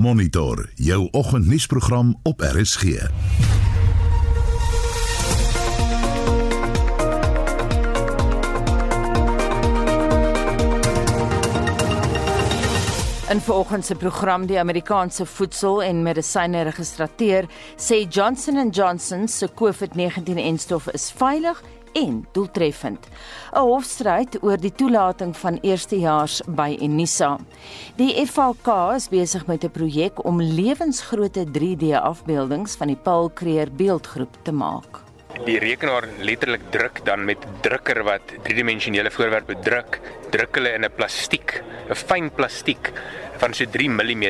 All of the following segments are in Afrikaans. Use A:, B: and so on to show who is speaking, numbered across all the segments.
A: Monitor jou oggendnuusprogram op RSG.
B: In vanoggend se program die Amerikaanse Voedsel- en Medisyne-registrateur sê Johnson & Johnson se COVID-19-enstof is veilig en doeltreffend. 'n Hofstryd oor die toelating van eerstejaars by Unisa. Die FAK is besig met 'n projek om lewensgrootte 3D-afbeeldings van die Paul Creer beeldgroep te maak.
C: Die rekenaar letterlik druk dan met drukker wat driedimensionele voorwerpe druk, druk hulle in 'n plastiek, 'n fyn plastiek van so 3 mm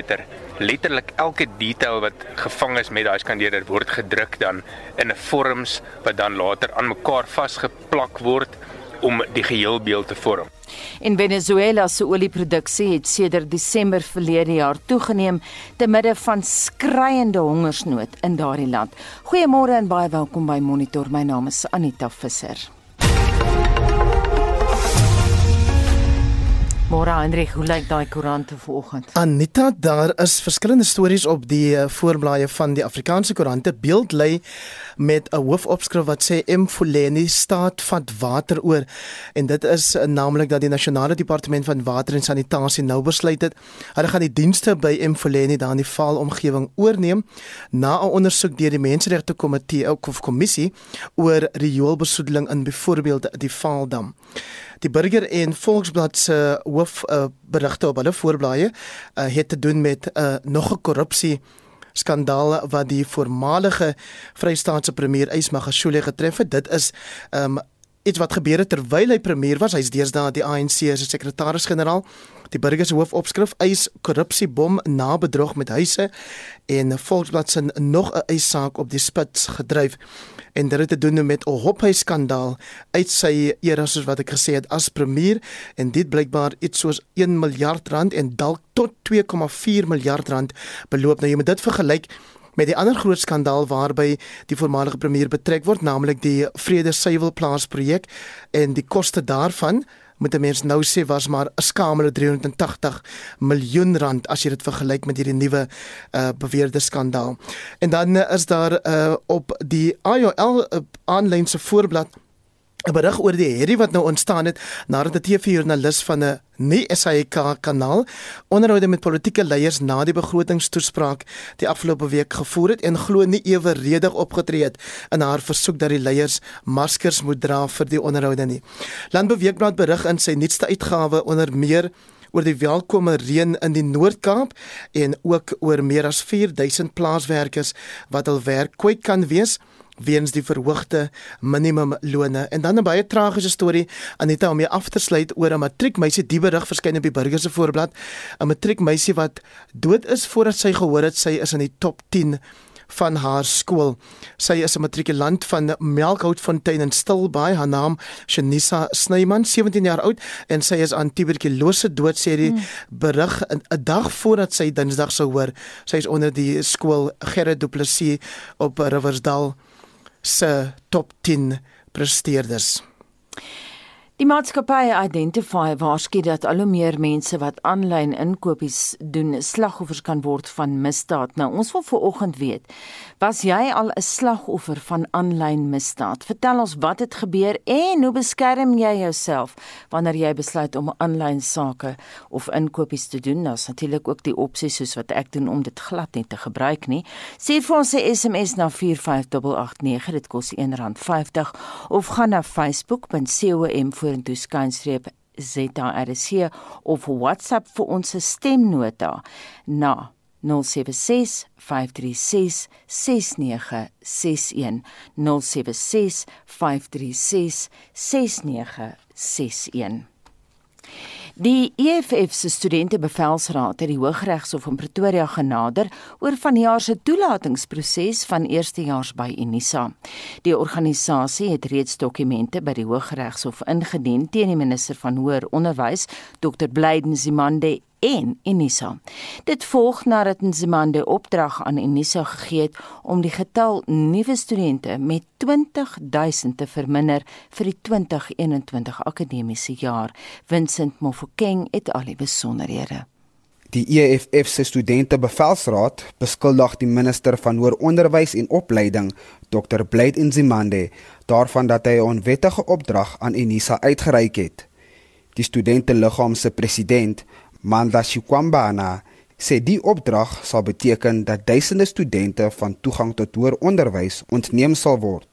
C: letterlik elke detail wat gevang is met daai skandeerder word gedruk dan in 'n vorms wat dan later aan mekaar vasgeplak word om die geheelbeeld te vorm.
B: In Venezuela se olieproduksie het sedert Desember verlede jaar toegeneem te midde van skreiende hongersnood in daardie land. Goeiemôre en baie welkom by Monitor. My naam is Anita Visser. Môre Hendrik, hoe lyk daai koerante vanoggend?
D: Anita, daar is verskillende stories op die eh, voorblaaie van die Afrikaanse koerante. Beeld lê met 'n hoofopskrif wat sê Mfuleni staat vat water oor. En dit is uh, naamlik dat die Nasionale Departement van Water en Sanitasie nou besluit het hulle gaan die dienste by Mfuleni daar in die Vaal omgewing oorneem na 'n ondersoek deur die Menseregte Komitee of Kommissie oor rioolbesoedeling in byvoorbeeld die Vaaldam. Die Burger en Volksblad se hoof uh, berigte op hulle voorblaaie uh, het te doen met 'n uh, nog 'n korrupsie skandaal wat die voormalige Vrystaatse premier Ysmagashule getref het. Dit is um iets wat gebeur het terwyl hy premier was. Hy's deesdae die ANC se sekretaris-generaal. Die burger se hoofopskrif eis korrupsiebom na bedrog met huise en Volksblad se nog 'n eissaak op die spits gedryf en dit het te doen met 'n hophuisskandaal uit sy era soos wat ek gesê het as premier en dit blykbaar iets soos 1 miljard rand en dalk tot 2,4 miljard rand beloop. Nou jy moet dit vergelyk met die ander groot skandaal waarby die voormalige premier betrek word, naamlik die Vrede Suiwelplaas projek en die koste daarvan moet 'n mens nou sê was maar 'n skamele 380 miljoen rand as jy dit vergelyk met hierdie nuwe uh, beweerde skandaal. En dan is daar uh, op die IOL uh, aanlyn se voorblad 'n berig oor die herrie wat nou ontstaan het nadat 'n TV-joernalis van 'n nie SAK kanaal onderhoude met politieke leiers na die begrotingstoespraak die afgelope week gevoer het en glo nie eweredig opgetree het in haar versoek dat die leiers maskers moet dra vir die onderhoude nie. Landbeweekblad berig in sy nuutste uitgawe onder meer oor die welkome reën in die Noord-Kaap en ook oor meer as 4000 plaaswerkers wat hul werk kwyt kan wees weens die verhoogde minimumlone. En dan 'n baie tragiese storie Anita om mee af te sluit oor 'n matriekmeisie die berig verskyn op die Burger se voorblad. 'n Matriekmeisie wat dood is voordat sy gehoor het sy is in die top 10 van haar skool. Sy is 'n matrikulant van Melkhoutfontein in Stilbaai. Haar naam Shanisa Snyman, 17 jaar oud en sy is aan tuberkulose dood sê die hmm. berig 'n dag voordat sy Dinsdag sou hoor. Sy is onder die skool Gerrit Du Plessis op Riversdal se top 10 presteerders.
B: Die maatskappy Identify waarsku dat al hoe meer mense wat aanlyn inkopies doen, slagoffers kan word van misdaad. Nou, ons wil vooroggend weet, was jy al 'n slagoffer van aanlyn misdaad? Vertel ons wat het gebeur en hoe beskerm jy jouself wanneer jy besluit om aanlyn sake of inkopies te doen? Daar's natuurlik ook die opsie soos wat ek doen om dit glad nie te gebruik nie. Stuur vir ons 'n SMS na 45889, dit kos R1.50 of gaan na facebook.com vorentoe skynstreep ZRC of WhatsApp vir ons stemnota na 076 536 6961 076 536 6961 Die EFF se studentebevelsraad het die Hooggeregshof in Pretoria genader oor vanjaar se toelatingsproses van eerstejaars by Unisa. Die organisasie het reeds dokumente by die Hooggeregshof ingedien teen die minister van Hoër Onderwys, Dr. Blyden Zimande en Unisa. Dit volg nadat Nzimande opdrag aan Unisa gegee het om die getal nuwe studente met 20000 te verminder vir die 2021 akademiese jaar. Vincent Mofokeng het al die besonderhede.
E: Die EFF se studente bevelsraad beskuldig die minister van hoër onderwys en opleiding, Dr. Blade Nzimande, daarvan dat hy 'n onwettige opdrag aan Unisa uitgereik het. Die studente liggaam se president, Mandla Shikwambana, sê die opdrag sal beteken dat duisende studente van toegang tot hoër onderwys ontneem sal word.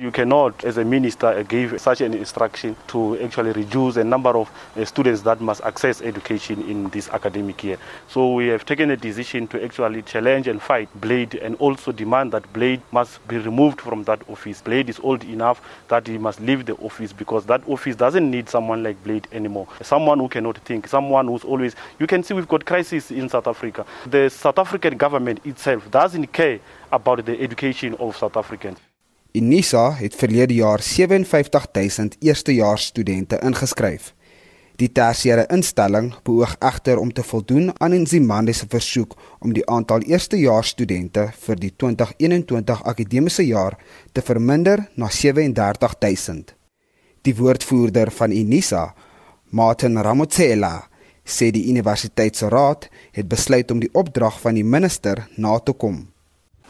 F: You cannot, as a minister, give such an instruction to actually reduce the number of uh, students that must access education in this academic year. So we have taken a decision to actually challenge and fight Blade and also demand that Blade must be removed from that office. Blade is old enough that he must leave the office because that office doesn't need someone like Blade anymore. Someone who cannot think, someone who's always, you can see we've got crisis in South Africa. The South African government itself doesn't care about the education of South Africans.
E: Unisa het verlede jaar 57000 eerstejaars studente ingeskryf. Die tersiêre instelling beoog egter om te voldoen aan Nzimande se versoek om die aantal eerstejaars studente vir die 2021 akademiese jaar te verminder na 37000. Die woordvoerder van Unisa, Martin Ramotsela, sê die universiteitsraad het besluit om die opdrag van die minister na te kom.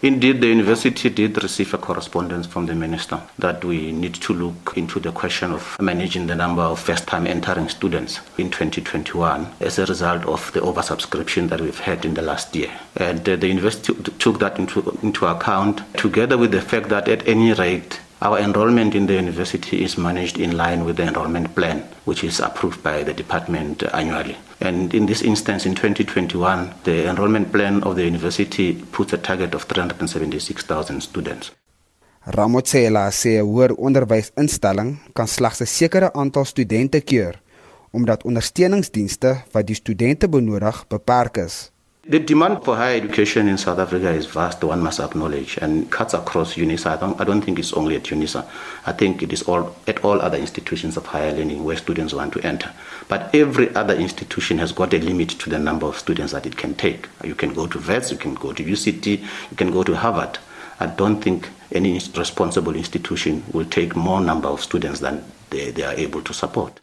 G: Indeed, the university did receive a correspondence from the minister that we need to look into the question of managing the number of first time entering students in 2021 as a result of the oversubscription that we've had in the last year. And uh, the university took that into, into account, together with the fact that at any rate, Our enrollment in the university is managed in line with the enrollment plan, which is approved by the department annually. And in this instance, in 2021, the enrollment plan of the university puts a target of 376,000 students.
E: Ramotsela sê hoër onderwysinstelling kan slegs 'n sekere aantal studente keur omdat ondersteuningsdienste wat die studente benodig beperk is.
G: The demand for higher education in South Africa is vast, one must acknowledge, and cuts across UNISA. I don't, I don't think it's only at UNISA. I think it is all at all other institutions of higher learning where students want to enter. But every other institution has got a limit to the number of students that it can take. You can go to VETS, you can go to UCT, you can go to Harvard. I don't think any responsible institution will take more number of students than they, they are able to support.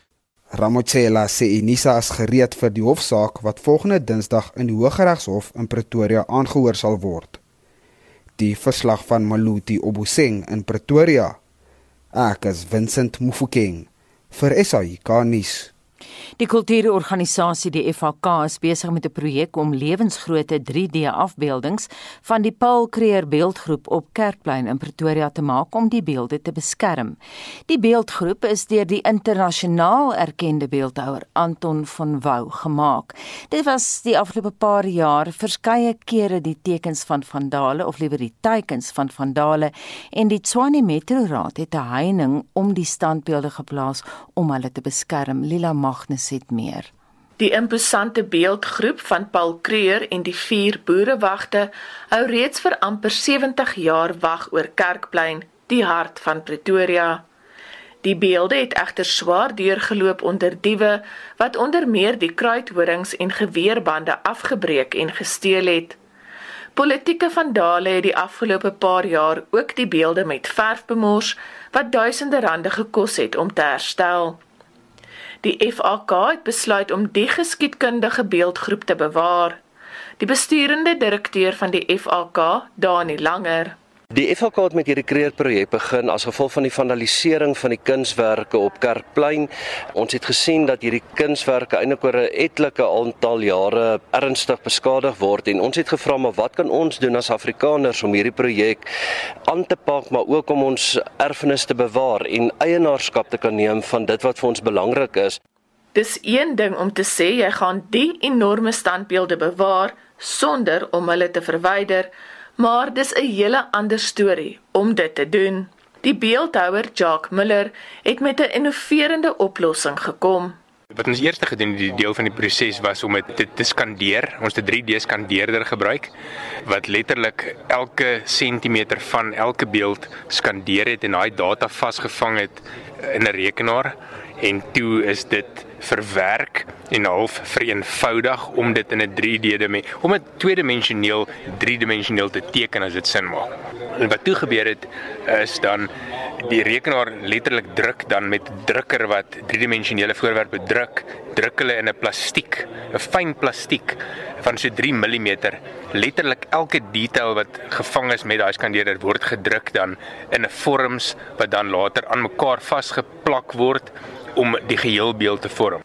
E: Ramotsela sê Unisa is gereed vir die hofsaak wat volgende Dinsdag in die Hooggeregshof in Pretoria aangehoor sal word. Die verslag van Maluti Obuseng in Pretoria. Ek is Vincent Mufokeng vir SAI Garnis.
B: Die kultuurorganisasie die FHK is besig met 'n projek om lewensgrootte 3D-afbeeldings van die Paul Creer beeldgroep op Kerkplein in Pretoria te maak om die beelde te beskerm. Die beeldgroep is deur die internasionaal erkende beeldhouer Anton van Wouw gemaak. Dit was die afgelope paar jaar verskeie kere die tekens van vandale of liewer die teikens van vandale en die Tshwane Metro Raad het 'n heining om die standbeelde geplaas om hulle te beskerm. Lila Magnus het meer.
H: Die imposante beeldgroep van Paul Creer en die vier boerewagte hou reeds vir amper 70 jaar wag oor Kerkplein, die hart van Pretoria. Die beelde het egter swaar deurgeloop onder diewe wat onder meer die kruithorings en geweerbande afgebreek en gesteel het. Politieke vandale het die afgelope paar jaar ook die beelde met verf bemors wat duisende rande gekos het om te herstel. Die FAK het besluit om die geskiedkundige beeldgroep te bewaar. Die besturende direkteur van die FAK, Dani Langer,
I: Die FHK het met hierdie kreerprojek begin as gevolg van die vandalisering van die kunswerke op Kerkplein. Ons het gesien dat hierdie kunswerke eintlik oor 'n etlike aantal jare ernstig beskadig word en ons het gevra maar wat kan ons doen as Afrikaners om hierdie projek aan te pak maar ook om ons erfenis te bewaar en eienaarskap te kan neem van dit wat vir ons belangrik is.
H: Dis een ding om te sê jy gaan die enorme standbeelde bewaar sonder om hulle te verwyder maar dis 'n hele ander storie om dit te doen. Die beeldhouer Jacques Miller het met 'n innoverende oplossing gekom.
C: Wat ons eers gedoen het, die deel van die proses was om dit te skandeer. Ons het 'n 3D skandeerder gebruik wat letterlik elke sentimeter van elke beeld skandeer het en daai data vasgevang het in 'n rekenaar en toe is dit verwerk en half vereenvoudig om dit in 'n 3D om dit tweedimensioneel driedimensioneel te teken as dit sin maak. En wat toe gebeur het is dan die rekenaar letterlik druk dan met drukker wat driedimensionele voorwerpe druk, druk hulle in 'n plastiek, 'n fyn plastiek van so 3 mm. Letterlik elke detail wat gevang is met daai skandeerder word gedruk dan in 'n vorms wat dan later aan mekaar vasgeplak word om die geheelbeeld te vorm.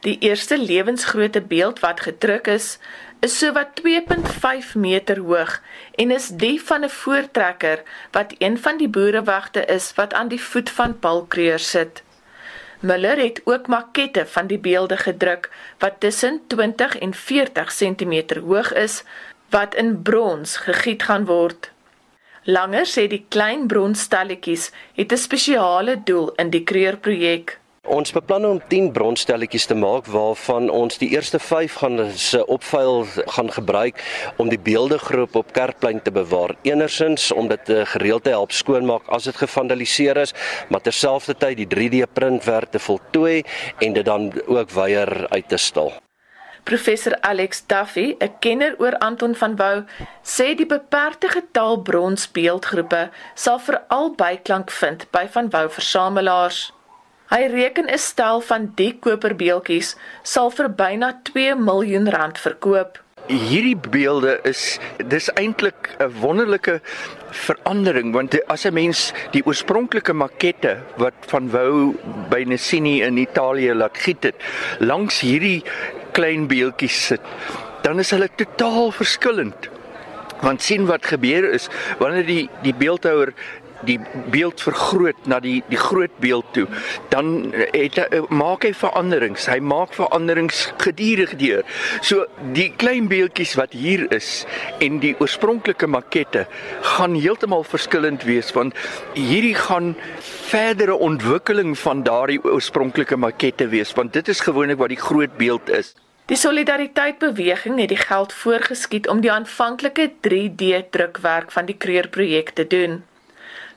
H: Die eerste lewensgrootte beeld wat gedruk is, is sowat 2.5 meter hoog en is die van 'n voortrekker wat een van die boerewagte is wat aan die voet van Paul Creer sit. Muller het ook makette van die beelde gedruk wat tussen 20 en 40 cm hoog is wat in brons gegiet gaan word. Langer sê die klein bronsstelletjies het 'n spesiale doel in die Creer projek.
I: Ons beplan om 10 bronstelletjies te maak waarvan ons die eerste 5 gaan se opvuil gaan gebruik om die beeldegroep op Kerkplein te bewaar. Enersins om dit gereeld te help skoonmaak as dit gevandaliseer is, maar terselfdertyd die 3D printwerk te voltooi en dit dan ook weier uit te stal.
H: Professor Alex Duffy, 'n kenner oor Anton van Wouw, sê die beperkte getal bronsbeeldgroepe sal veral byklank vind by van Wouw versamelaars. Hy reken 'n stel van die koperbeeltjies sal vir byna 2 miljoen rand verkoop.
J: Hierdie beelde is dis eintlik 'n wonderlike verandering want as 'n mens die oorspronklike makette wat van wou by Nessini in Italië laat giet het langs hierdie klein beeltjies sit dan is hulle totaal verskillend want sien wat gebeur is wanneer die die beeldhouer die beeld vergroot na die die groot beeld toe, dan het hy maak hy veranderings. Hy maak veranderings gedurig deur. So die klein beeldjies wat hier is en die oorspronklike makette gaan heeltemal verskillend wees want hierdie gaan verdere ontwikkeling van daardie oorspronklike makette wees want dit is gewoonlik wat die groot beeld is.
H: Die solidariteit beweging het die geld voorgeskiet om die aanvanklike 3D drukwerk van die Kreur projek te doen.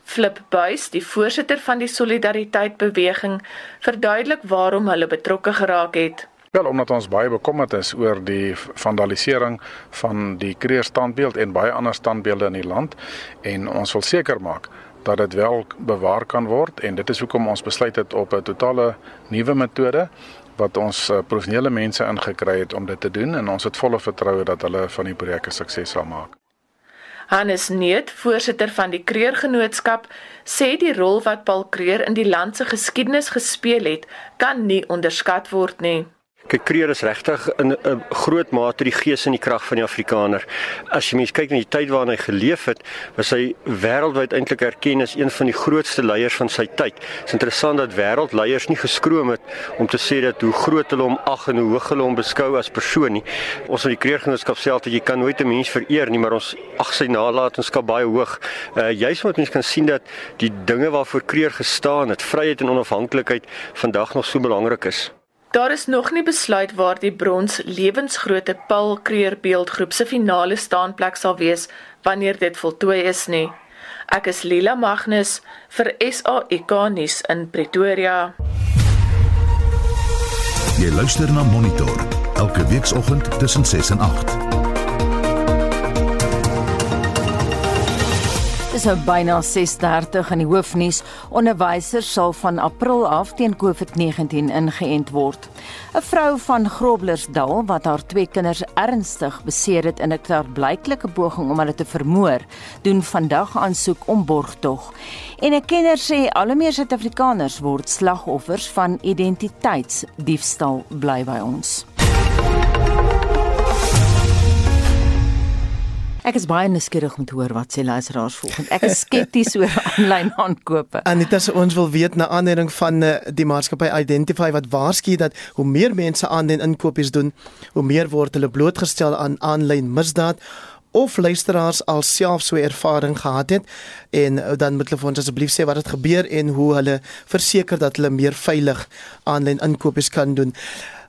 H: Flip Buys, die voorsitter van die Solidariteit beweging, verduidelik waarom hulle betrokke geraak het.
K: Wel omdat ons baie bekommerd is oor die vandalisering van die Kreer standbeeld en baie ander standbeelde in die land en ons wil seker maak dat dit wel bewaar kan word en dit is hoekom ons besluit het op 'n totale nuwe metode wat ons uh, professionele mense ingekry het om dit te doen en ons het volle vertroue dat hulle van die projek 'n sukses sal maak.
H: Hannes Neut, voorsitter van die Kreurgenootskap, sê die rol wat Paul Kreur in die land se geskiedenis gespeel het, kan nie onderskat word nie.
L: Kyk, Kreer is regtig in 'n groot mate die gees en die krag van die Afrikaner. As jy mens kyk na die tyd waarin hy geleef het, was hy wêreldwyd eintlik erken as een van die grootste leiers van sy tyd. Dit is interessant dat wêreldleiers nie geskroom het om te sê dat hoe groot hulle hom ag en hoe hoog hulle hom beskou as persoon nie. Ons in die Kreergenootskap sê altyd jy kan nooit 'n mens vereer nie, maar ons ag sy nalatenskap baie hoog. Uh juis omdat mense kan sien dat die dinge waarvoor Kreer gestaan het, vryheid en onafhanklikheid vandag nog so belangrik is.
H: Daar is nog nie besluit waar die brons lewensgrootte Paul Creer beeldgroep se finale staanplek sal wees wanneer dit voltooi is nie. Ek is Lila Magnus vir SAK nuus in Pretoria.
A: Jy luister na Monitor elke weekoggend tussen 6 en 8.
B: Dis nou byna 6:30 in die hoofnuus. Onderwysers sal van April af teen COVID-19 ingeënt word. 'n Vrou van Groblersdal wat haar twee kinders ernstig beseer het in 'n klaarblyklike poging om hulle te vermoor, doen vandag aansoek om borgtog. En 'n kenner sê al hoe meer Suid-Afrikaners word slagoffers van identiteitsdiefstal bly by ons. Ek is baie nuuskierig om te hoor wat sê luisteraars volgens. Ek is skepties oor aanlyn aankope.
D: Anita se ons wil weet na aanleiding van uh, die maatskappy Identify wat waarsku dat hoe meer mense aanlyn inkopies doen, hoe meer word hulle blootgestel aan aanlyn misdaad of luisteraars alself so ervaring gehad het en uh, dan moet hulle vir ons asseblief sê wat het gebeur en hoe hulle verseker dat hulle meer veilig aanlyn inkopies kan doen.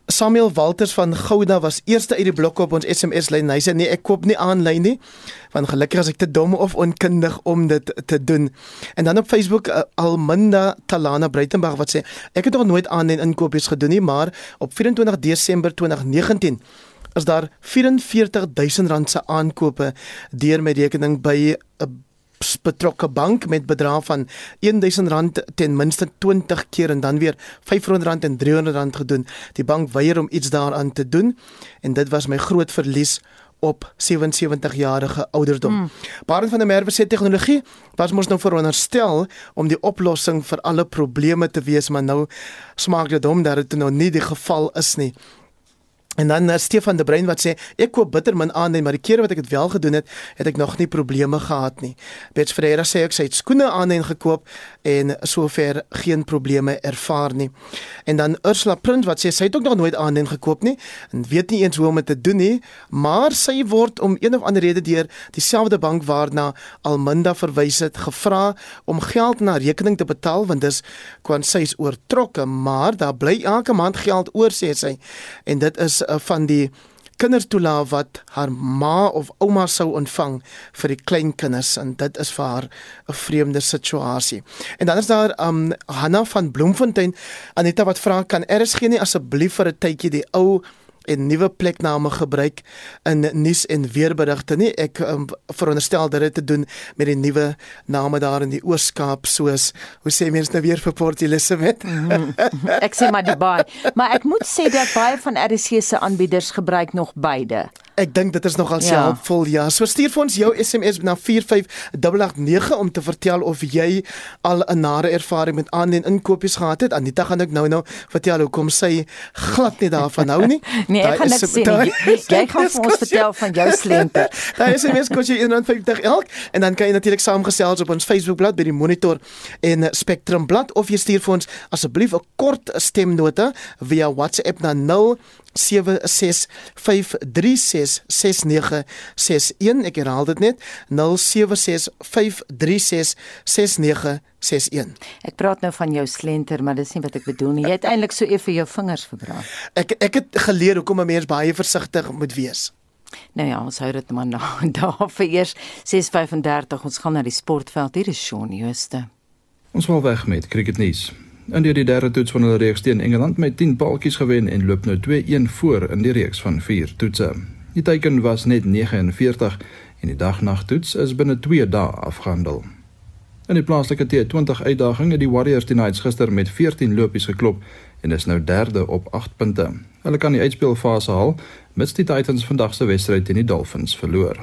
D: Samuel Walters van Gouda was eerste uit die blokke op ons SMS lyn. Hy sê nee, ek koop nie aanlyn nie. Want gelukkig as ek te dom of onkundig om dit te doen. En dan op Facebook uh, Alminda Talana Breitenberg wat sê ek het nog nooit aanlyn inkopies gedoen nie, maar op 24 Desember 2019 is daar 44000 rand se aankope deur my rekening by 'n betrokke bank met bedrag van R1000 ten minste 20 keer en dan weer R500 en R300 gedoen. Die bank weier om iets daaraan te doen en dit was my groot verlies op 77 jarige ouderdom. Mm. Baron van der Merwe sê tegnologie was mos nou veronderstel om die oplossing vir alle probleme te wees, maar nou smaak dit hom dat dit nou nie die geval is nie. En dan uh, Stefan de Bruin wat sê ek koop bitter min aan, maar die kere wat ek dit wel gedoen het, het ek nog nie probleme gehad nie. Bets Ferreira sê ek sê het skoene aan en gekoop en sover geen probleme ervaar nie. En dan Ursula Prins wat sê sy het ook nog nooit aan en gekoop nie en weet nie eens hoe om dit te doen nie, maar sy word om een of ander rede deur dieselfde bank waarna Alminda verwys het gevra om geld na rekening te betaal want dis kwant sy is oortrokke, maar daar bly elke maand geld oor sê sy. En dit is uh, van die kindertoelaag wat haar ma of ouma sou ontvang vir die klein kinders en dit is vir haar 'n vreemde situasie. En dan is daar um Hanna van Bloemfontein Anita wat vra kan RSG nie asseblief vir 'n tydjie die ou en nuwe plekname gebruik in nuus en weerberigte nie. Ek um, veronderstel dat dit te doen met die nuwe name daar in die Oos-Kaap soos hoe sê mense nou weer vir Port Elizabeth?
B: Mhm. ek sê maar die baie. Maar ek moet sê dat baie van RC se aanbieders gebruik nog beide.
D: Ek dink dit is nogal ja. helpvol ja. So stuur vir ons jou SMS na 45889 om te vertel of jy al 'n nare ervaring met aanlyn inkopies gehad het. Anita gaan ek nou nou vertel hoekom sy glad nie daarvan hou nie.
B: nee, ek gaan net sê jy gaan vir ons vertel van jou slente.
D: Daar is 'n mes kos jy 150 elk en dan kan jy natuurlik saamgesels op ons Facebookblad by die Monitor en Spectrum blad of jy stuur vir ons asseblief 'n kort stemnota via WhatsApp na 0 0765366961 ek herhaal dit net 0765366961
B: Ek praat nou van jou slenter maar dis nie wat ek bedoel nie. Jy het eintlik so effe jou vingers verbrand
D: Ek ek het geleer hoekom 'n mens baie versigtig moet wees.
B: Nou ja, ons hou dit maar nou daar vir eers 6:35 ons gaan na die sportveld. Hier is Shaun Jooste.
M: Ons val weg met cricketnuus in die derde toets van hulle reeks teen Engeland met 10 paltjies gewen en loop nou 2-1 voor in die reeks van 4 toetse. Die teiken was net 49 en die dag-nag toets is binne 2 dae afgehandel. In die plaaslike T20 uitdaging het die Warriors die Knights gister met 14 lopies geklop en is nou derde op 8 punte. Hulle kan die uitspelfase haal mits die Titans vandag se wedstryd teen die Dolphins verloor.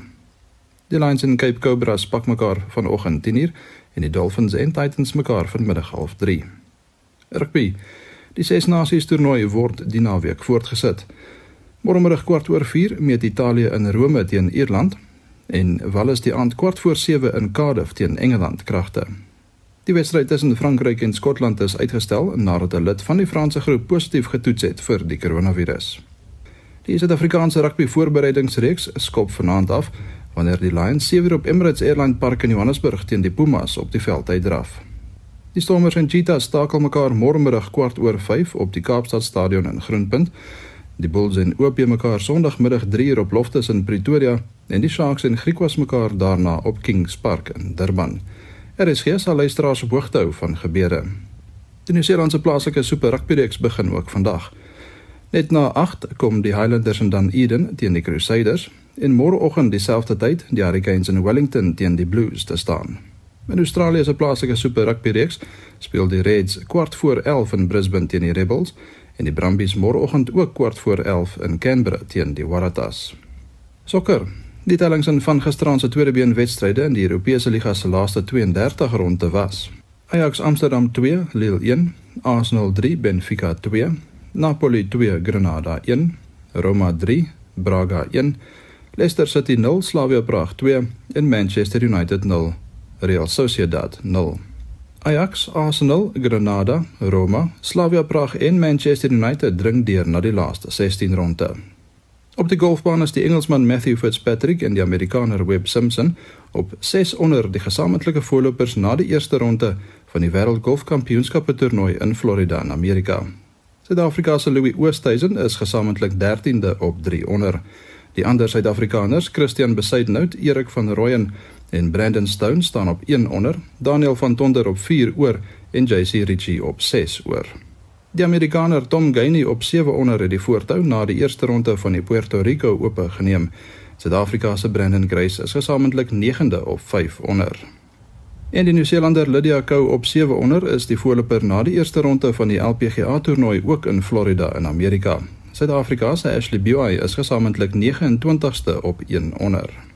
M: Die Lions en Cape Cobras pak mekaar vanoggend 10:00 en die Dolphins en Titans mekaar vanmiddag 0:30. Rugby. Die Ses Nasies toernooi word die naweek voortgesit. Môremiddag kwart oor 4 meet Italië in Rome teen Ierland en Wales die aand kwart voor 7 in Cardiff teen Engeland kragte. Die wedstryd tussen Frankryk en Skotland is uitgestel nadat 'n lid van die Franse groep positief getoets het vir die koronavirus. Die Suid-Afrikaanse rugby voorbereidingsreeks skop vanaand af wanneer die Lions sewe op Emirates Airline Park in Johannesburg teen die Pumas op die veld uitdraf. Die Stormers en Cheetahs stakel mekaar môremiddag kwart oor 5 op die Kaapstad Stadion in Groenpunt. Die Bulls en OP mekaar Sondagmiddag 3uur op Loftus in Pretoria en die Sharks en Griquas mekaar daarna op Kings Park in Durban. Er is geen sal luisteraars op hoogte hou van gebeure. Die Nieu-Seelandse plaaslike Super Rugby reeks begin ook vandag. Net na 8 kom die Highlanders en dan Eden teen die Crusaders en môreoggend dieselfde tyd die Hurricanes in Wellington teen die Blues te staan. In Australië se plaaslike Super Rugby reeks speel die Reds kwart voor 11 in Brisbane teen die Rebels en die Brumbies môreoggend ook kwart voor 11 in Canberra teen die Waratahs. Sokker. Die tellings van gisteraand se tweede been wedstryde in die Europese liga se laaste 32 ronde was: Ajax Amsterdam 2, Lille 1, Arsenal 3, Benfica 2, Napoli 2, Granada 1, Roma 3, Braga 1, Leicester City 0, Slavia Praag 2 en Manchester United 0. Real Sociedad 0. Ajax, Arsenal, Granada, Roma, Slavia Praag en Manchester United dring deur na die laaste 16 ronde. Op die golfbaan is die Engelsman Matthew Fitzpatrick en die Amerikaner Webb Simpson op 6 onder die gesamentlike voorlopers na die eerste ronde van die Wêreld Golfkampioenskappe toernooi in Florida in Amerika. Suid-Afrika se Louis Oosthuizen is gesamentlik 13de op 3 onder. Die ander Suid-Afrikaners, Christian Besuidenhout, Erik van Rooyen en Brandon Stone staan op 1 onder, Daniel van Tonder op 4 oor en JC Ritchie op 6 oor. Die Amerikaner Tom Gainey op 7 onder het die voortou na die eerste ronde van die Puerto Rico Ope geneem. Suid-Afrika se Brandon Grace is gesamentlik 9de op 5 onder. En die Nieu-Seelander Lydia Kou op 700 is die voorloper na die eerste ronde van die LPGA toernooi ook in Florida in Amerika. Suid-Afrika se Ashley Buy is gesamentlik 29ste op 100.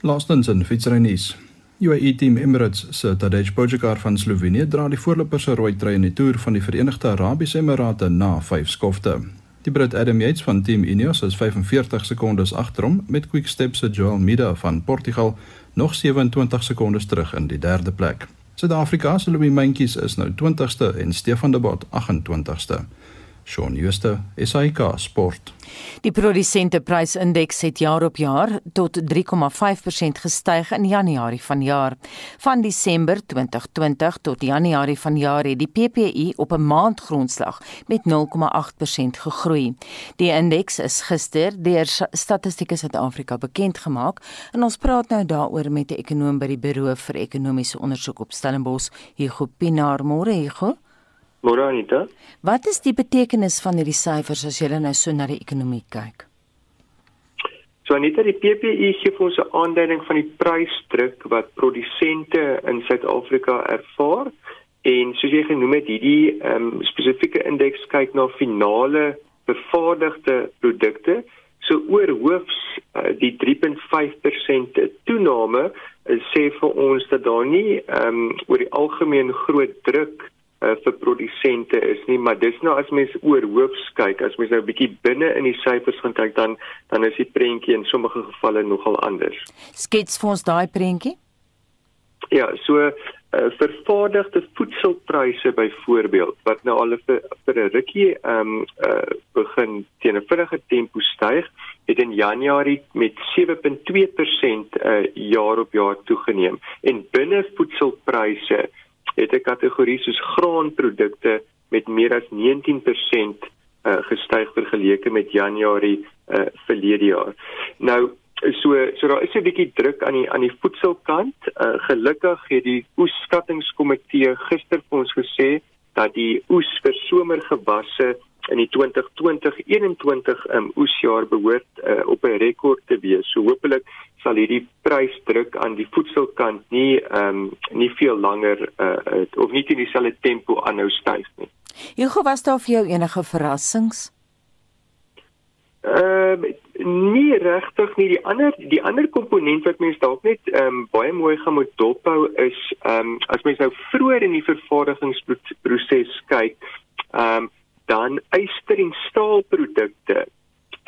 M: Laastens in fietsrynuus. UAE Team Emirates se Tadej Pogačar van Slovenië dra die voorloper se rooi trui in die toer van die Verenigde Arabiese Emirate na 5 skofte. Die Brit Adam Yates van Team Ineos is 45 sekondes agter hom met Quick-Step se Joel Mida van Portugal nog 27 sekondes terug in die derde plek. Suid-Afrika se Louis Mentjes is nou 20ste en Stefan de Bot 28ste. Shaun Schuster, SAK Sport.
B: Die produsenteprysindeks het jaar op jaar tot 3,5% gestyg in Januarie vanjaar. Van Desember 2020 tot Januarie vanjaar het die PPI op 'n maandgrondslag met 0,8% gegroei. Die indeks is gister deur Statistiek Suid-Afrika bekend gemaak en ons praat nou daaroor met 'n ekonom by die Buro vir Ekonomiese Onderzoek op Stellenbosch, Hugo Pinaar. Môre, Hugo.
N: Môre Anita.
B: Wat is die betekenis van hierdie syfers as jy nou so na die ekonomie kyk?
N: So Anita, die PPI gee vir ons 'n aanduiding van die prysdruk wat produsente in Suid-Afrika ervaar en soos jy genoem het, hierdie um, spesifieke indeks kyk na finale bevaardigde produkte. So oor hoofs uh, die 3.5% toename uh, sê vir ons dat daar nie um, oor die algemeen groot druk uh, vir produsente is nie, maar dis nou as mens oor hoofs kyk, as mens nou 'n bietjie binne in die syfers gaan kyk dan dan is die prentjie in sommige gevalle nogal anders.
B: Skets vir ons daai prentjie?
N: Ja, so uh, vervaardigde voedselpryse byvoorbeeld wat nou al vir vir 'n rukkie ehm um, uh, begin teen 'n vinnige tempo styg, het in Januarie met 7.2% uh, jaar op jaar toegeneem en binne voedselpryse het 'n kategorie soos graanprodukte met meer as 19% uh, gestyg vergeleke met Januarie uh, verlede jaar. Nou so so daar is 'n bietjie druk aan die aan die voedselkant. Uh, gelukkig het die oesskattingskomitee gister vir ons gesê dat die oes vir somergewasse in die 2020-21 um, oesjaar behoort uh, op 'n rekord te wees. So hopelik sal hierdie prysdruk aan die voedselkant nie ehm um, nie veel langer uh, of nie in dieselfde tempo aanhou styg nie.
B: Hugo, was daar vir jou enige verrassings?
N: Ehm uh, nie regtig nie. Die ander die ander komponent wat mense dalk net ehm um, baie mooi gaan moet dophou is ehm um, as mens nou vroeër in die vervaardigingsproses kyk, ehm um, dan yster en staalprodukte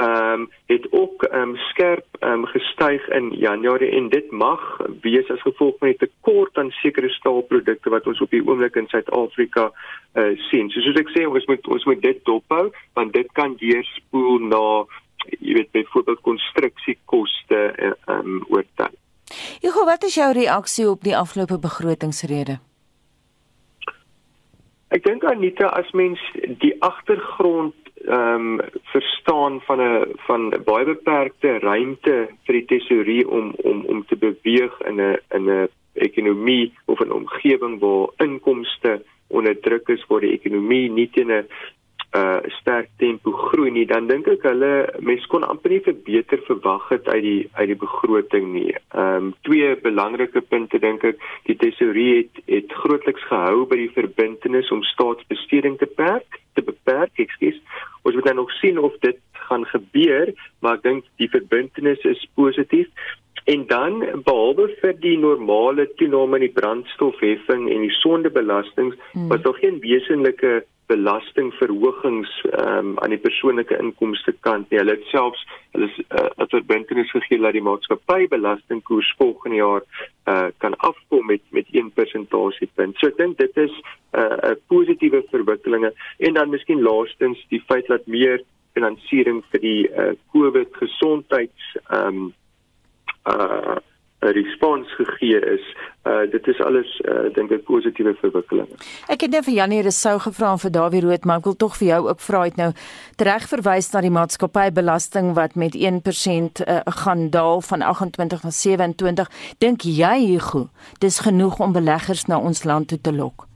N: ehm um, het ook ehm um, skerp ehm um, gestyg in Januarie en dit mag wees as gevolg van 'n tekort aan sekere staalprodukte wat ons op die oomblik in Suid-Afrika uh, sien. So soos ek sê, ons moet ons moet dit dophou want dit kan deurspoel na jy weet byvoorbeeld konstruksiekoste ehm um, oor tyd.
B: Hugo, wat is jou reaksie op die afgelope begrotingsrede?
N: Ek dink Anita as mens die agtergrond ehm um, verstaan van 'n van baie beperkte ruimte vir die tesourier om om om te beweeg in 'n in 'n ekonomie of 'n omgewing waar inkomste onder druk is waar die ekonomie nie teen 'n uh sterk tempo groei nie dan dink ek hulle mense kon amper nie vir beter verwag het uit die uit die begroting nie. Ehm um, twee belangrike punte dink ek die tesourier het het grootliks gehou by die verbintenis om staatsbesteding te beperk, te beperk, ekskuus. Ons moet dan nog sien of dit gaan gebeur, maar ek dink die verbintenis is positief. En dan behalwe vir die normale toename in die brandstofheffing en die sondebelastings hmm. was daar geen wesenlike belastingverhogings um, aan die persoonlike inkomste kant nie. Hulle het selfs hulle is 'n uh, verbintenis gegee dat die maatskappybelastingkoers volgende jaar uh, kan afkom met met 1 persentasiepunt. So ek dink dit is 'n uh, positiewe verwikkelinge en dan miskien laastens die feit dat meer finansiering vir die uh, COVID gesondheids ehm um, uh 'n respons gegee is. Uh dit is alles uh dink ek positiewe verwikkelinge.
B: Ek het net vir Janie Resou gevra vir Dawie Rood, maar ek wil tog vir jou ook vra het nou reg verwys na die maatskappybelasting wat met 1% uh, gaan daal van 28 na 27. Dink jy Hugo, dis genoeg om beleggers na ons land toe te lok?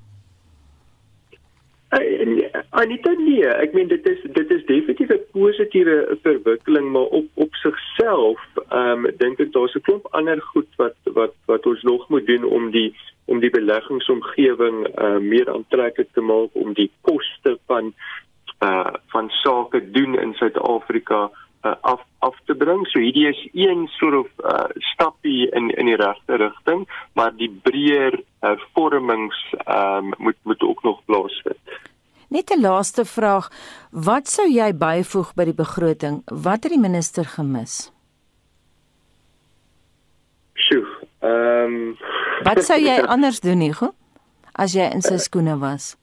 N: Uh, Anita nee, ek meen dit is dit is definitief 'n positiewe verwikkeling, maar op op sigself, ehm um, dink ek daar's 'n klomp ander goed wat wat wat ons nog moet doen om die om die beleggingsomgewing uh, meer aantreklik te maak om die koste van uh van sake doen in Suid-Afrika uh, af af te bring. So hierdie is een soort of uh, stappie in in die regte rigting, maar die breër hervormings uh, um, moet moet ook nog plaasvind.
B: Net 'n laaste vraag, wat sou jy byvoeg by die begroting? Wat het die minister gemis?
N: Sjoe. Ehm um,
B: Wat sou jy anders doen, Nico? As jy in sy skoene was?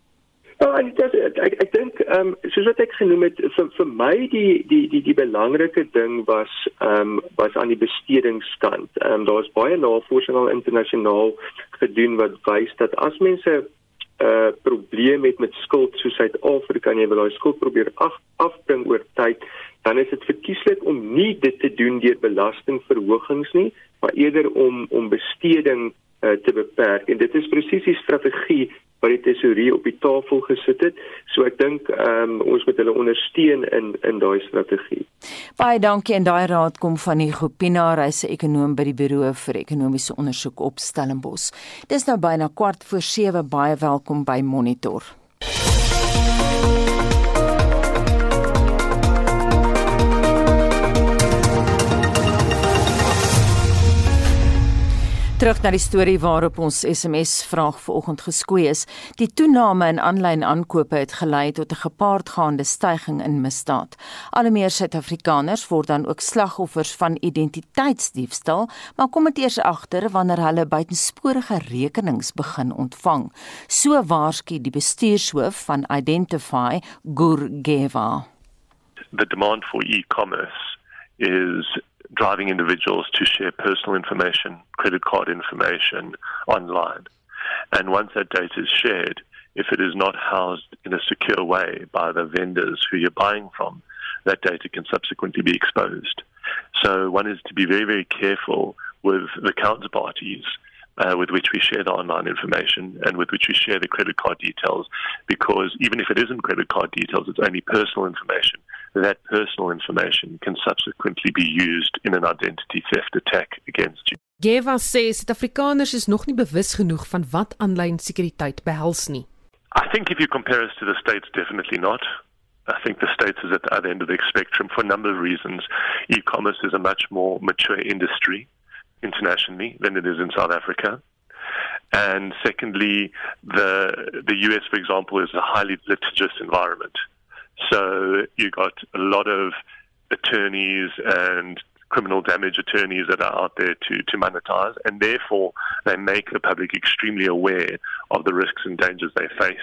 N: Ja, oh, ek ek ek, ek dink ehm um, soos wat ek genoem het vir vir my die die die die belangrike ding was ehm um, was aan die bestedingskant. Ehm um, daar's baie navorsing al internasionaal gedoen wat wys dat as mense uh, probleem het met skuld soos Suid-Afrika en jy wil daai skuld probeer af, afbring oor tyd, dan is dit verkieslik om nie dit te doen deur belastingverhogings nie, maar eerder om om besteding uh, te beperk. En dit is presies die strategie wat die tesourier op die tafel gesit het. So ek dink ehm um, ons moet hulle ondersteun in in daai strategie.
B: Baie dankie en daai raad kom van die Gopina reise ekonom by die Buro vir Ekonomiese Ondersoek op Stellenbosch. Dis nou byna kwart voor 7 baie welkom by Monitor. Terug na die storie waarop ons SMS vraag vanoggend geskoei is. Die toename in aanlyn aankope het gelei tot 'n gepaardgaande stygings in misdaad. Al meer Suid-Afrikaners word dan ook slagoffers van identiteitsdiefstal, maar kom dit eers agter wanneer hulle buitensporige rekenings begin ontvang. So waarsku die bestuurshoof van Identify, Gurgeva.
O: The demand for e-commerce is driving individuals to share personal information, credit card information online. And once that data is shared, if it is not housed in a secure way by the vendors who you're buying from, that data can subsequently be exposed. So one is to be very, very careful with the counterparties uh, with which we share the online information and with which we share the credit card details because even if it isn't credit card details, it's only personal information. That personal information can subsequently be used in an identity theft attack against you.
P: Geva sê Suid-Afrikaners is nog nie bewus genoeg van wat aanlyn sekuriteit behels nie.
O: I think if you compare us to the states definitely not. I think the States is at the other end of the spectrum for a number of reasons. E commerce is a much more mature industry. internationally than it is in South Africa. And secondly, the the US, for example, is a highly litigious environment. So you got a lot of attorneys and criminal damage attorneys that are out there to, to monetize, and therefore they make the public extremely aware of the risks and dangers they face.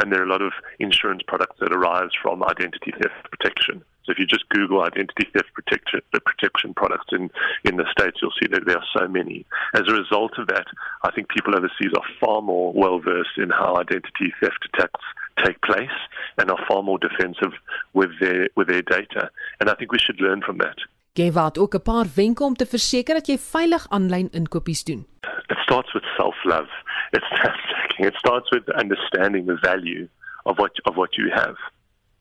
O: And there are a lot of insurance products that arise from identity theft protection. So if you just Google identity theft protection, the uh, protection products in, in the States, you'll see that there are so many. As a result of that, I think people overseas are far more well versed in how identity theft attacks take place and are far more defensive with their, with their data. And I think we should learn from that.
P: Gee wat ook 'n paar wenke om te verseker dat jy veilig aanlyn inkopies doen.
O: It starts with self-love. It's it starts with understanding the value of what of what you have.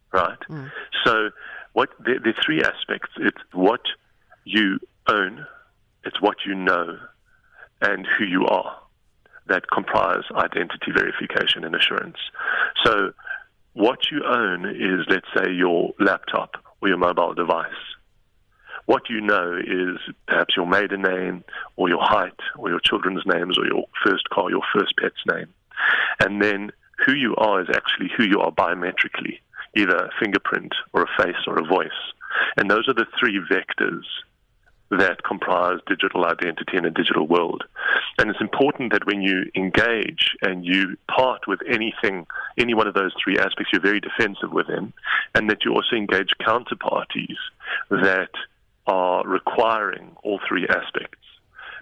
O: Right? Mm. So what the, the three aspects it's what you own it's what you know and who you are that comprise identity verification and assurance. So what you own is let's say your laptop or your mobile device. What you know is perhaps your maiden name or your height or your children's names or your first car your first pet's name. And then who you are is actually who you are biometrically either a fingerprint or a face or a voice. And those are the three vectors that comprise digital identity in a digital world. And it's important that when you engage and you part with anything, any one of those three aspects, you're very defensive with them, and that you also engage counterparties that are requiring all three aspects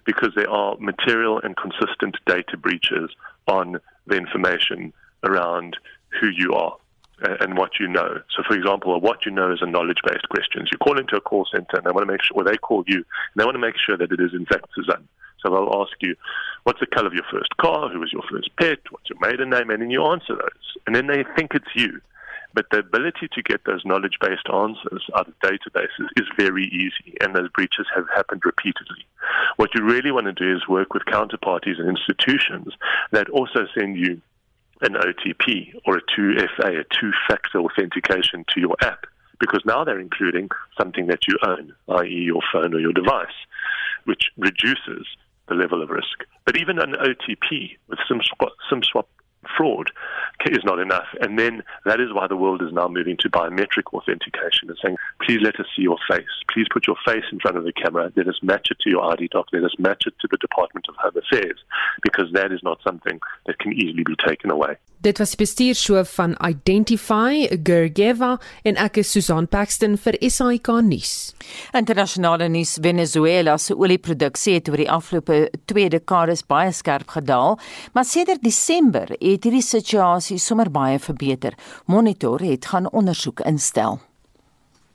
O: because there are material and consistent data breaches on the information around who you are and what you know. So, for example, what you know is a knowledge-based questions. You call into a call center, and they want to make sure, or they call you, and they want to make sure that it is in fact Suzanne. So they'll ask you, "What's the color of your first car? Who was your first pet? What's your maiden name?" And then you answer those, and then they think it's you. But the ability to get those knowledge based answers out of databases is very easy, and those breaches have happened repeatedly. What you really want to do is work with counterparties and institutions that also send you an OTP or a 2FA, a two factor authentication to your app, because now they're including something that you own, i.e., your phone or your device, which reduces the level of risk. But even an OTP with SIM swap, SIM swap fraud is not enough. And then that is why the world is now moving to biometric authentication and saying, please let us see your face. Please put your face in front of the camera. Let us match it to your ID doc. Let us match it to the Department of Home Affairs because that is not something that can easily be taken away.
P: Dit was die bestuurshoof van Identify, Gergeva en ek is Susan Paxton vir SAK nuus.
B: Internasionale nuus: Venezuela se olieproduksie het oor die afgelope 2 dekades baie skerp gedaal, maar sedert Desember het hierdie situasie sommer baie verbeter. Monitor het gaan ondersoek instel.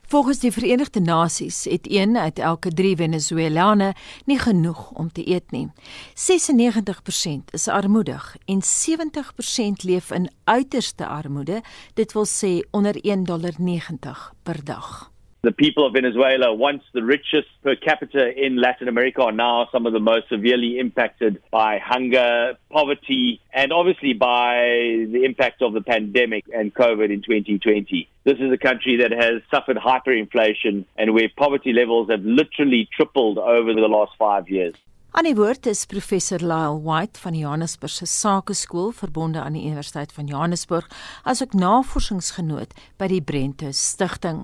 B: Volgens die Verenigde Nasies het een uit elke 3 Venezuelane nie genoeg om te eet nie. 96% is armoedig en 70% leef in uiterste armoede, dit wil sê onder 1.90 per dag.
Q: The people of Venezuela, once the richest per capita in Latin America, are now some of the most severely impacted by hunger, poverty, and obviously by the impact of the pandemic and COVID in 2020. This is a country that has suffered hyperinflation and where poverty levels have literally tripled over the last five years.
B: Aan die woord is professor Lyle White van die Johannesburg se Sakeskool verbonde aan die Universiteit van Johannesburg asook navorsingsgenoot by die Brente Stichting.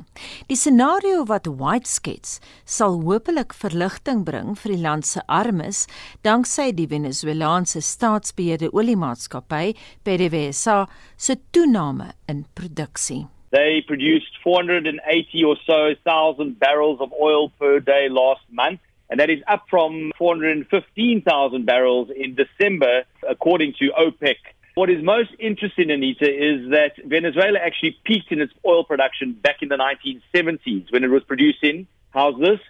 B: Die scenario wat White skets, sal hopelik verligting bring vir die land se armes danksy die Venezuelaanse staatsbeheerde oliemaatskappy PDVSA se toename in produksie.
Q: They produced 480 or so thousand barrels of oil per day last month and that is up from 415,000 barrels in December, according to OPEC. What is most interesting, Anita, is that Venezuela actually peaked in its oil production back in the 1970s when it was producing, how's this,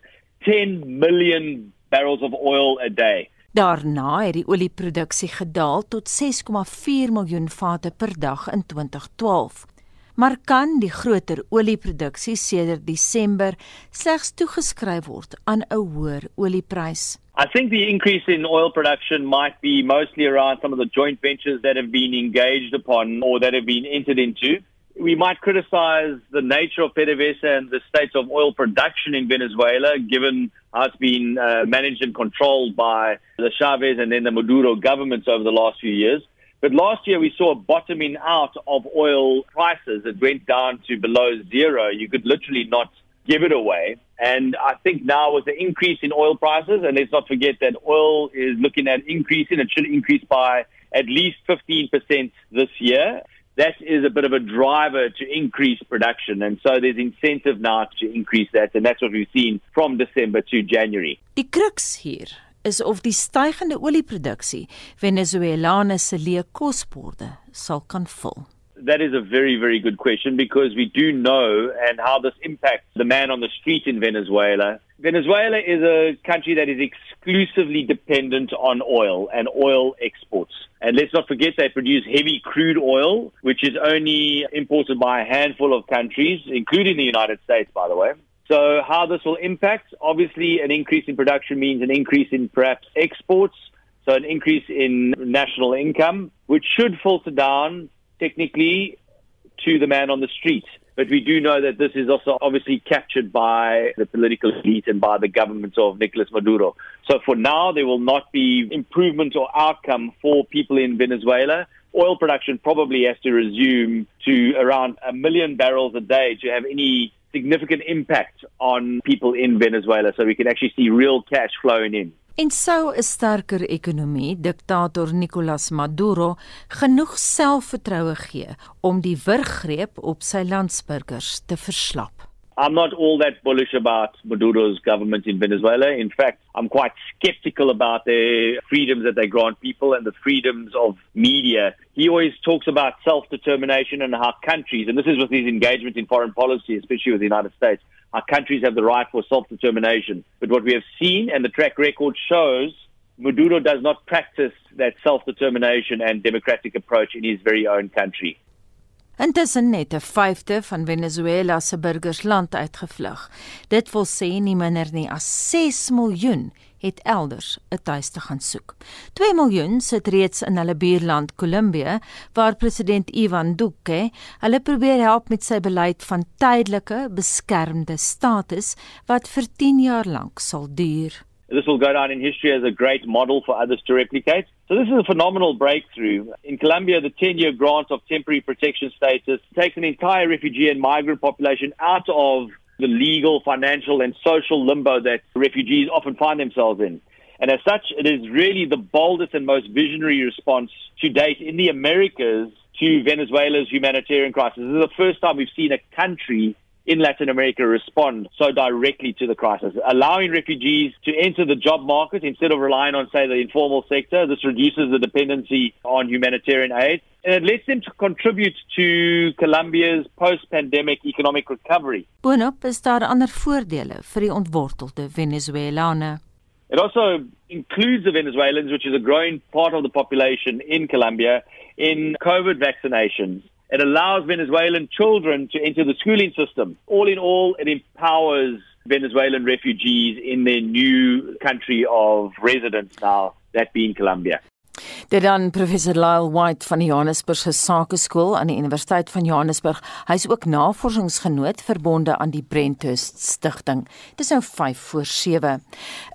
Q: 10 million barrels of oil a day.
B: Daarna het die olieproduksie gedaal tot 6,4 miljoen vate per dag in 2012 maar kan die groter olieproduksie sedert Desember slegs toegeskryf word aan 'n hoër olieprys.
Q: I think the increase in oil production might be mostly around some of the joint ventures that have been engaged upon or that have been entered into. We might criticize the nature of PDVSA and the state of oil production in Venezuela, given how it's been uh, managed and controlled by the Chavez and then the Maduro governments over the last few years. But last year we saw a bottoming out of oil prices. It went down to below zero. You could literally not give it away. And I think now with the increase in oil prices, and let's not forget that oil is looking at increasing, it should increase by at least 15% this year. That is a bit of a driver to increase production. And so there's incentive now to increase that. And that's what we've seen from December to January.
B: Die crux hier is of die stygende olieproduksie Venezuelane se leë kosborde sal kan vul.
Q: That is a very, very good question because we do know and how this impacts the man on the street in Venezuela. Venezuela is a country that is exclusively dependent on oil and oil exports. And let's not forget they produce heavy crude oil, which is only imported by a handful of countries, including the United States, by the way. So how this will impact, obviously an increase in production means an increase in perhaps exports, so an increase in national income, which should filter down technically to the man on the street. But we do know that this is also obviously captured by the political elite and by the government of Nicolas Maduro. So for now, there will not be improvement or outcome for people in Venezuela. Oil production probably has to resume to around a million barrels a day to have any significant impact on people in Venezuela so we can actually see real cash flowing in.
B: En sou 'n sterker ekonomie diktator Nicolas Maduro genoeg selfvertroue gee om die wurggreep op sy landsburgers te verslap.
Q: I'm not all that bullish about Maduro's government in Venezuela. In fact, I'm quite skeptical about the freedoms that they grant people and the freedoms of media. He always talks about self determination and how countries, and this is with his engagement in foreign policy, especially with the United States, our countries have the right for self determination. But what we have seen and the track record shows Maduro does not practice that self determination and democratic approach in his very own country.
B: Intussen het 'n vyfde van Venezuela se burgers land uitgevlug. Dit wil sê nie minder nie as 6 miljoen het elders 'n tuiste gaan soek. 2 miljoen sit reeds in hulle buurland Kolumbie waar president Ivan Duque hulle probeer help met sy beleid van tydelike beskermde status wat vir 10 jaar lank sal duur.
Q: This will go down in history as a great model for others to replicate. So this is a phenomenal breakthrough. In Colombia, the 10-year grant of temporary protection status takes an entire refugee and migrant population out of the legal, financial and social limbo that refugees often find themselves in. And as such, it is really the boldest and most visionary response to date in the Americas to Venezuela's humanitarian crisis. This is the first time we've seen a country in Latin America respond so directly to the crisis, allowing refugees to enter the job market instead of relying on, say, the informal sector. This reduces the dependency on humanitarian aid and it lets them to contribute to Colombia's post-pandemic economic recovery.
B: Boonop is daar ander voordele vir die ontwortelde Venezuelane.
Q: It also includes the Venezuelans, which is a growing part of the population in Colombia, in COVID vaccinations. It allows Venezuelan children to enter the schooling system. All in all, it empowers Venezuelan refugees in their new country of residence now, that being Colombia.
B: Dit dan professor Lyle White van die Johannesburgse Sakeskool aan die Universiteit van Johannesburg. Hy's ook navorsingsgenoot verbonde aan die Brenthurst Stichting. Dis nou 5 voor 7.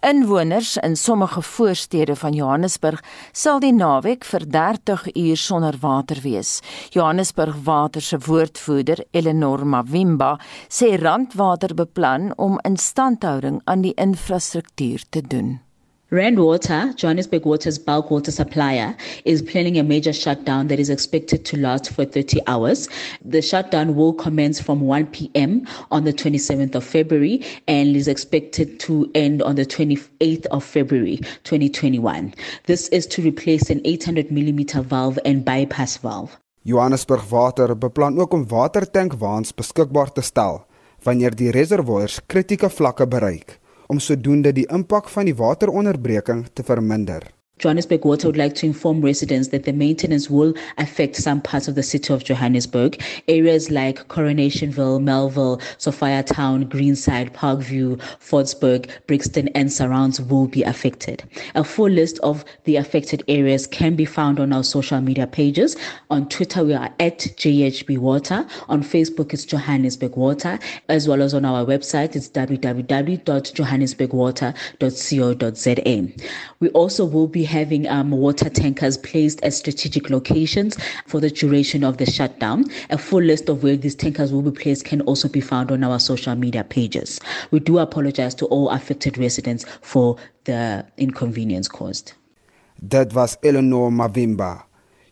B: Inwoners in sommige voorstede van Johannesburg sal die naweek vir 30 uur sonder water wees. Johannesburg Water se woordvoerder Eleanor Mavimba sê Randwater beplan om instandhouding aan die infrastruktuur te doen.
R: Rand Water, Johannesburg Water's bulk water supplier, is planning a major shutdown that is expected to last for 30 hours. The shutdown will commence from 1 p.m. on the 27th of February and is expected to end on the 28th of February 2021. This is to replace an 800 millimeter valve and bypass valve.
E: Johannesburg Water beplan ook om watertankwaans beskikbaar te stel wanneer die reservoirs kritieke vlakke bereik om sodoende die impak van die wateronderbreking te verminder.
R: Johannesburg Water would like to inform residents that the maintenance will affect some parts of the city of Johannesburg. Areas like Coronationville, Melville, Sophia Town, Greenside, Parkview, Fordsburg, Brixton, and surrounds will be affected. A full list of the affected areas can be found on our social media pages. On Twitter, we are at JHB Water. On Facebook, it's Johannesburg Water, as well as on our website, it's www.johannesburgwater.co.za. We also will be having um, water tankers placed at strategic locations for the duration of the shutdown. A full list of where these tankers will be placed can also be found on our social media pages. We do apologize to all affected residents for the inconvenience caused.
E: Dit was Eleanor Mavimba,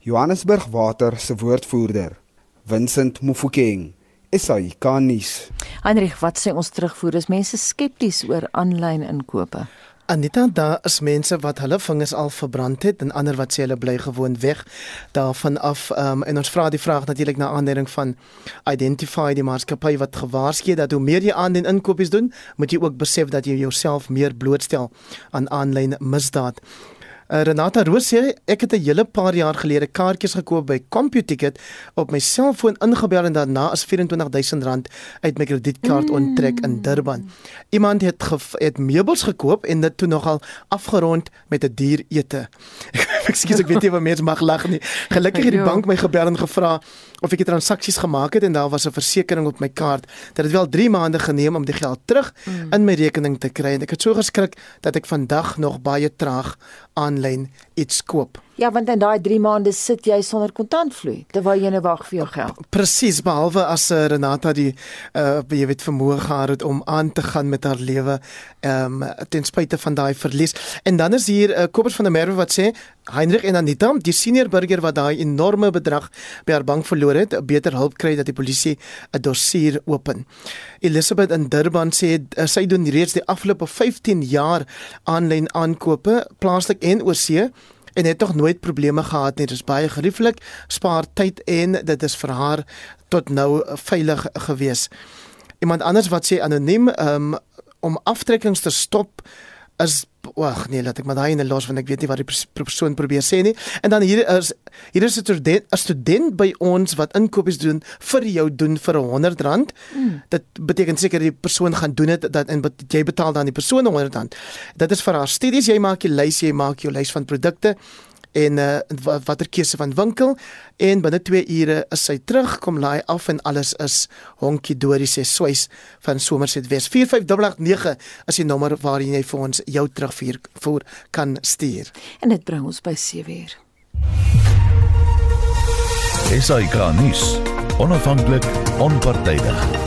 E: Johannesburg Water se woordvoerder. Vincent Mufokeng Esai Kanis.
B: Heinrich, wat sê ons terugvoer? Is mense skepties oor aanlyn inkope?
D: Anita, daar is mense wat hulle vingers al verbrand het en ander wat sê hulle bly gewoon weg daarvan af. Um, en ons vra die vraag natuurlik na aanleiding van Identify die maatskappy wat gewaarsku het dat hoe meer jy aan den inkopies doen, moet jy ook besef dat jy jouself meer blootstel aan aanlyn misdaad. Uh, Renata Roos sê ek het 'n hele paar jaar gelede kaartjies gekoop by CompuTicket op my selfoon ingebel en daarna is R24000 uit my kredietkaart mm. onttrek in Durban. Iemand het het meubels gekoop en dit toe nogal afgerond met 'n duur ete. Ekskuus ek weet nie of mense mag lag nie. Gelukkig het die ja. bank my gebel en gevra of ek die transaksies gemaak het en daar was 'n versekering op my kaart dat dit wel 3 maande geneem om die geld terug mm. in my rekening te kry en ek het so geskrik dat ek vandag nog baie traag aanlyn iets koop.
B: Ja, want in daai 3 maande sit jy sonder kontantvloei terwyl jy nou wag vir jou geld.
D: Presies, behalwe as uh, Renata die uh jy weet vermoë gehad het om aan te gaan met haar lewe ehm um, ten spyte van daai verlies. En dan is hier uh, Kobus van der Merwe wat sê Heinrich en Anita, die senior burger wat daai enorme bedrag by haar bank verloor het, beter hulp kry dat die polisie 'n dossier open. Elizabeth in Durban sê uh, sy doen reeds die afgelope 15 jaar aanlyn aankope plaaslik en oorsee en het tog nooit probleme gehad nie. Dit is baie gerieflik, spaar tyd en dit is vir haar tot nou veilig gewees. Iemand anders wat sê anoniem um, om aftrekkings te stop is wag nee, laat ek maar daai in los want ek weet nie wat die persoon probeer sê nie. En dan hier is hier is 'n student, 'n student by ons wat inkopies doen vir jou doen vir R100. Mm. Dit beteken seker die persoon gaan doen dit dat en jy betaal dan die persoon R100. Dit is vir haar studies, jy maak jou lys, jy maak jou lys van produkte en uh, watter keuse van winkel. En binne 2 ure is sy terug. Kom laai af en alles is honkie dorie sê swys van Somerset Wes 45889 is die nommer waar jy vir ons jou terugvoer voor kan stuur.
B: En dit bring ons by 7 uur.
A: Esai Kahnis onafhanklik onpartydig